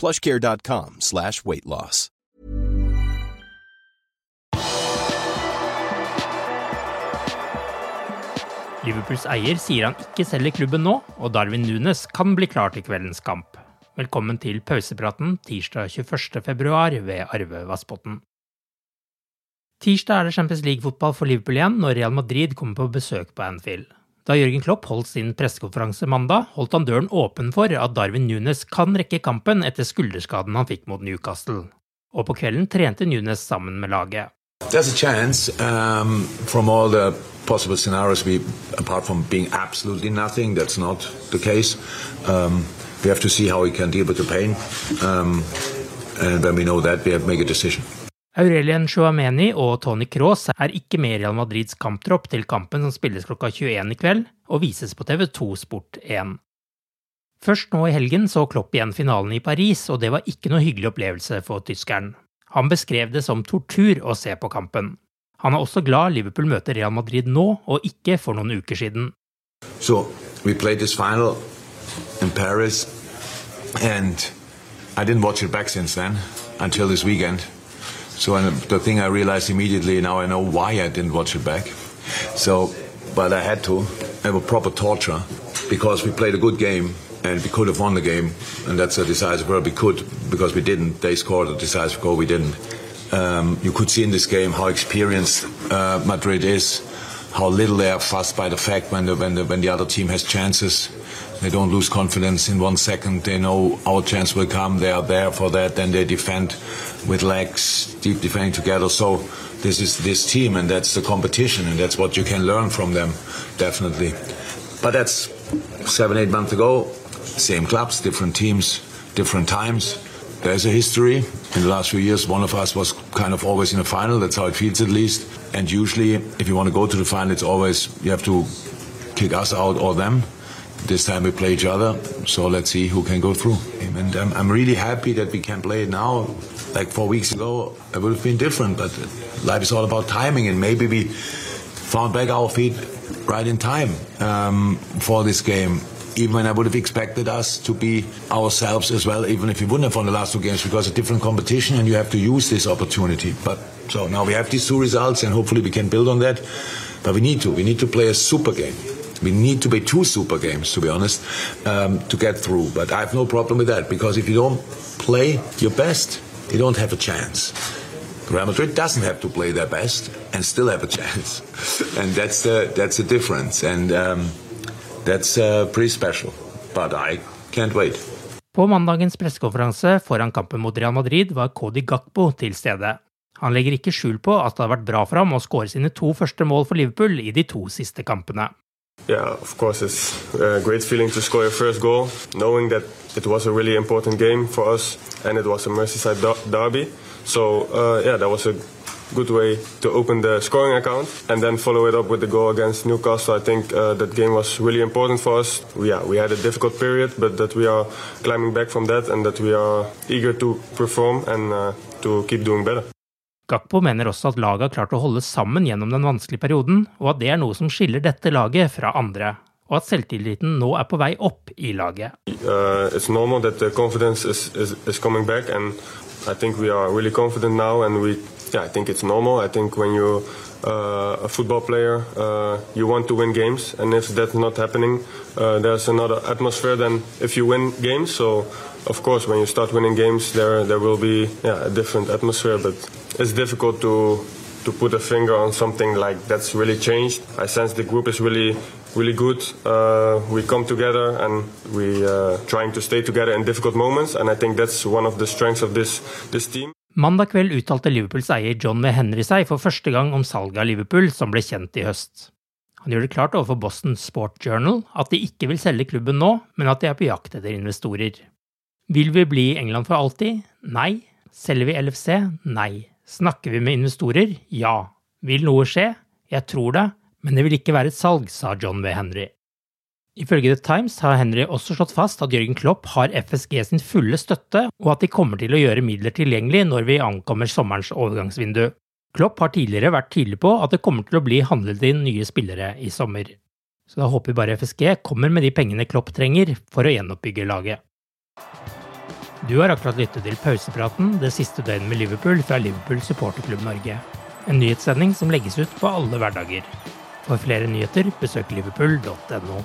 plushcare.com slash weight loss. Liverpools eier sier han ikke selger klubben nå, og Darwin Nunes kan bli klar til kveldens kamp. Velkommen til pausepraten tirsdag 21.2 ved Arve Vassbotn. Tirsdag er det Champions League-fotball for Liverpool igjen når Real Madrid kommer på besøk på Anfield. Da Jørgen Klopp holdt sin pressekonferanse mandag, holdt han døren åpen for at Darwin Nunes kan rekke kampen etter skulderskaden han fikk mot Newcastle. Og på kvelden trente Nunes sammen med laget. There's a chance um, from all the possible scenarios. We, apart from being absolutely nothing, that's not the case. Um, we have to see how we can deal with the pain, um, and when we know that, we have to make a decision. Aurelien Chouameni og Tony Cross er ikke med i Real Madrids kamptropp til kampen som spilles klokka 21 i kveld, og vises på TV2 Sport 1. Først nå i helgen så Klopp igjen finalen i Paris, og det var ikke noe hyggelig opplevelse for tyskeren. Han beskrev det som tortur å se på kampen. Han er også glad Liverpool møter Real Madrid nå, og ikke for noen uker siden. So we played this final in Paris, and I didn't watch it back since then until this weekend. So and the thing I realized immediately now I know why I didn't watch it back. So, but I had to. It was proper torture because we played a good game and we could have won the game, and that's a decisive word. We could because we didn't. They scored a decisive goal. We didn't. Um, you could see in this game how experienced uh, Madrid is, how little they are fussed by the fact when the, when the when the other team has chances. They don't lose confidence in one second. They know our chance will come. They are there for that. Then they defend with legs, deep defending together. So this is this team, and that's the competition, and that's what you can learn from them, definitely. But that's seven, eight months ago. Same clubs, different teams, different times. There's a history. In the last few years, one of us was kind of always in the final. That's how it feels, at least. And usually, if you want to go to the final, it's always you have to kick us out or them. This time we play each other, so let's see who can go through. And um, I'm really happy that we can play it now. Like four weeks ago, it would have been different, but life is all about timing, and maybe we found back our feet right in time um, for this game. Even when I would have expected us to be ourselves as well, even if we wouldn't have won the last two games, because a different competition and you have to use this opportunity. But so now we have these two results, and hopefully we can build on that. But we need to. We need to play a super game. We need to play two super games, to be honest, um, to get through. But I have no problem with that because if you don't play your best, you don't have a chance. Real Madrid doesn't have to play their best and still have a chance, and that's the that's the difference, and um, that's uh, pretty special. But I can't wait. På mandagens pressekonferanse foran kampen mot Real Madrid var Cody Gakpo til stede. Han legger ikke skjul på at det har vært bra for ham å skåre sine to første mål for Liverpool i de to siste kampene. Yeah, of course, it's a great feeling to score your first goal, knowing that it was a really important game for us and it was a Merseyside derby. So, uh, yeah, that was a good way to open the scoring account and then follow it up with the goal against Newcastle. I think uh, that game was really important for us. Yeah, we had a difficult period, but that we are climbing back from that and that we are eager to perform and uh, to keep doing better. Gakpo mener også at laget har klart å holde sammen gjennom den vanskelige perioden, og at det er noe som skiller dette laget fra andre. Og at selvtilliten nå er på vei opp i laget. Uh, it's normal that the confidence is, is, is coming back, and I think we are really confident now, and we, yeah, I think it's normal. I think when you're uh, a football player, uh, you want to win games, and if that's not happening, uh, there's another atmosphere than if you win games. So, of course, when you start winning games, there there will be yeah, a different atmosphere, but it's difficult to to put a finger on something like that's really changed. I sense the group is really really good. Uh, we come together and we uh, trying to stay together in difficult moments, and I think that's one of the strengths of this this team. Mandag kveld uttalte Liverpools eier John V. Henry seg for første gang om salget av Liverpool, som ble kjent i høst. Han gjør det klart overfor Boston Sport Journal at de ikke vil selge klubben nå, men at de er på jakt etter investorer. Vil vi bli i England for alltid? Nei. Selger vi LFC? Nei. Snakker vi med investorer? Ja. Vil noe skje? Jeg tror det, men det vil ikke være et salg, sa John V. Henry. Ifølge The Times har Henry også slått fast at Jørgen Klopp har FSG sin fulle støtte, og at de kommer til å gjøre midler tilgjengelig når vi ankommer sommerens overgangsvindu. Klopp har tidligere vært tydelig på at det kommer til å bli handlet inn nye spillere i sommer. Så da håper vi bare FSG kommer med de pengene Klopp trenger for å gjenoppbygge laget. Du har akkurat lyttet til pausepraten det siste døgnet med Liverpool fra Liverpool supporterklubb Norge. En nyhetssending som legges ut på alle hverdager. For flere nyheter, besøk liverpool.no.